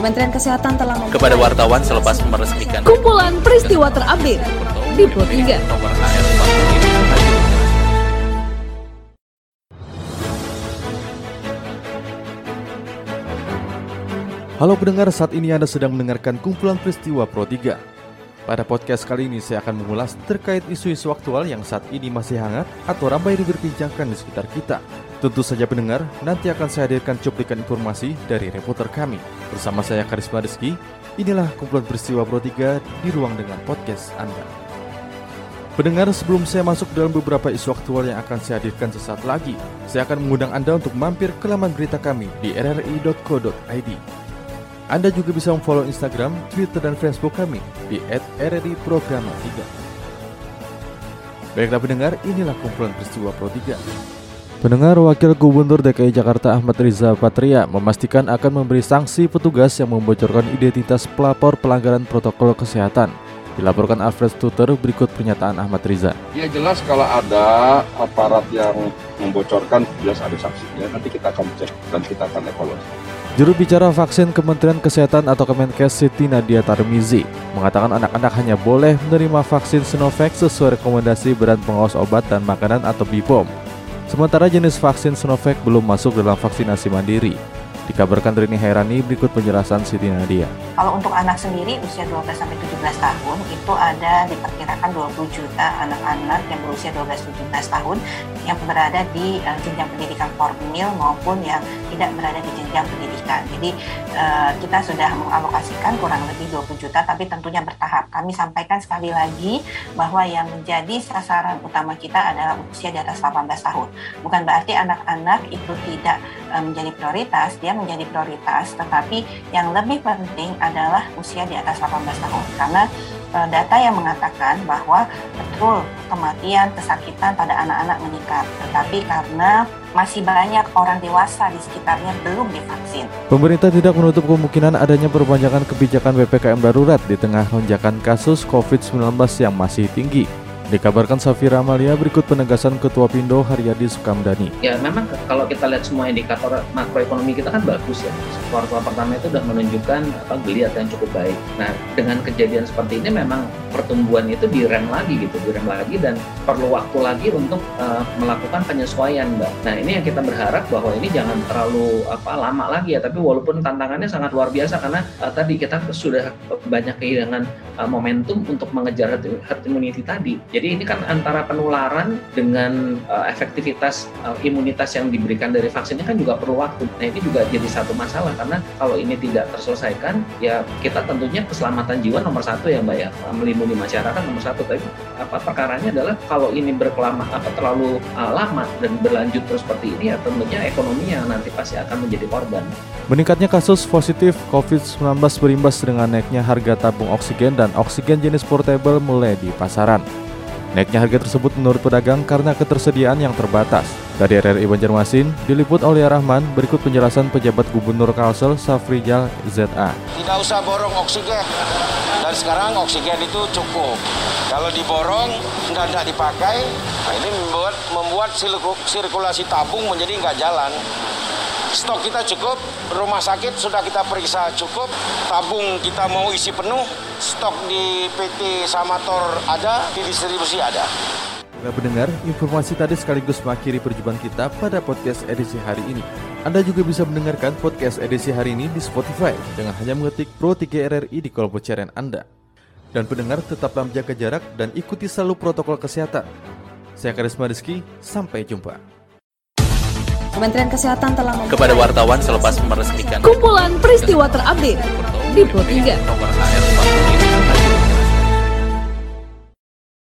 Kementerian Kesehatan telah kepada wartawan selepas meresmikan kumpulan peristiwa terupdate di Pro 3. nomor AR 45. Halo pendengar, saat ini Anda sedang mendengarkan kumpulan peristiwa Pro 3. Pada podcast kali ini saya akan mengulas terkait isu-isu aktual yang saat ini masih hangat atau ramai diperbincangkan di sekitar kita. Tentu saja pendengar, nanti akan saya hadirkan cuplikan informasi dari reporter kami. Bersama saya Karisma Rizky, inilah kumpulan peristiwa Pro 3 di ruang dengan podcast Anda. Pendengar, sebelum saya masuk dalam beberapa isu aktual yang akan saya hadirkan sesaat lagi, saya akan mengundang Anda untuk mampir ke laman berita kami di rri.co.id. Anda juga bisa memfollow Instagram, Twitter, dan Facebook kami di @rri_programa3. Baiklah pendengar, inilah kumpulan peristiwa Pro 3. Pendengar Wakil Gubernur DKI Jakarta Ahmad Riza Patria memastikan akan memberi sanksi petugas yang membocorkan identitas pelapor pelanggaran protokol kesehatan. Dilaporkan Alfred Stuter berikut pernyataan Ahmad Riza. Ya jelas kalau ada aparat yang membocorkan jelas ada sanksinya. Nanti kita akan cek dan kita akan evaluasi. Juru bicara vaksin Kementerian Kesehatan atau Kemenkes Siti Nadia Tarmizi mengatakan anak-anak hanya boleh menerima vaksin Sinovac sesuai rekomendasi Badan Pengawas Obat dan Makanan atau BPOM. Sementara jenis vaksin Sinovac belum masuk dalam vaksinasi mandiri. Dikabarkan Rini Hairani berikut penjelasan Siti Nadia. Kalau untuk anak sendiri usia 12 sampai 17 tahun itu ada diperkirakan 20 juta anak-anak yang berusia 12-17 tahun yang berada di uh, jenjang pendidikan formal maupun yang tidak berada di jenjang pendidikan. Jadi uh, kita sudah mengalokasikan kurang lebih 20 juta tapi tentunya bertahap. Kami sampaikan sekali lagi bahwa yang menjadi sasaran utama kita adalah usia di atas 18 tahun. Bukan berarti anak-anak itu tidak uh, menjadi prioritas, dia menjadi prioritas, tetapi yang lebih penting usia di atas 18 tahun karena uh, data yang mengatakan bahwa betul kematian, kesakitan pada anak-anak meningkat, tetapi karena masih banyak orang dewasa di sekitarnya belum divaksin. Pemerintah tidak menutup kemungkinan adanya perpanjangan kebijakan PPKM darurat di tengah lonjakan kasus COVID-19 yang masih tinggi. Dikabarkan Safira Amalia berikut penegasan Ketua Pindo Haryadi Sukamdani. Ya memang kalau kita lihat semua indikator makroekonomi kita kan bagus ya. Kuartal pertama itu sudah menunjukkan apa geliat yang cukup baik. Nah dengan kejadian seperti ini memang pertumbuhan itu direm lagi gitu, direm lagi dan perlu waktu lagi untuk eh, melakukan penyesuaian mbak. Nah ini yang kita berharap bahwa ini jangan terlalu apa lama lagi ya. Tapi walaupun tantangannya sangat luar biasa karena eh, tadi kita sudah banyak kehilangan eh, momentum untuk mengejar herd immunity tadi. Jadi ini kan antara penularan dengan uh, efektivitas uh, imunitas yang diberikan dari vaksin ini kan juga perlu waktu. Nah ini juga jadi satu masalah karena kalau ini tidak terselesaikan ya kita tentunya keselamatan jiwa nomor satu ya mbak ya melindungi masyarakat nomor satu. Tapi apa perkaranya adalah kalau ini berkelama apa terlalu uh, lama dan berlanjut terus seperti ini ya tentunya ekonomi yang nanti pasti akan menjadi korban. Meningkatnya kasus positif COVID-19 berimbas dengan naiknya harga tabung oksigen dan oksigen jenis portable mulai di pasaran. Naiknya harga tersebut menurut pedagang karena ketersediaan yang terbatas. Dari RRI Banjarmasin, diliput oleh Rahman, berikut penjelasan pejabat Gubernur Kalsel Safrijal ZA. tidak usah borong oksigen dan sekarang oksigen itu cukup kalau diborong nggak nggak dipakai nah ini membuat membuat sirku- sirkulasi tabung menjadi nggak jalan stok kita cukup rumah sakit sudah kita periksa cukup tabung kita mau isi penuh stok di PT Samator ada di distribusi ada Nah pendengar, informasi tadi sekaligus mengakhiri perjumpaan kita pada podcast edisi hari ini. Anda juga bisa mendengarkan podcast edisi hari ini di Spotify dengan hanya mengetik Pro 3 RRI di kolom pencarian Anda. Dan pendengar tetaplah menjaga jarak dan ikuti selalu protokol kesehatan. Saya Karisma Rizky, sampai jumpa. Kementerian Kesehatan telah kepada wartawan selepas meresmikan kumpulan peristiwa terupdate di Pro 3. nomor AR 45.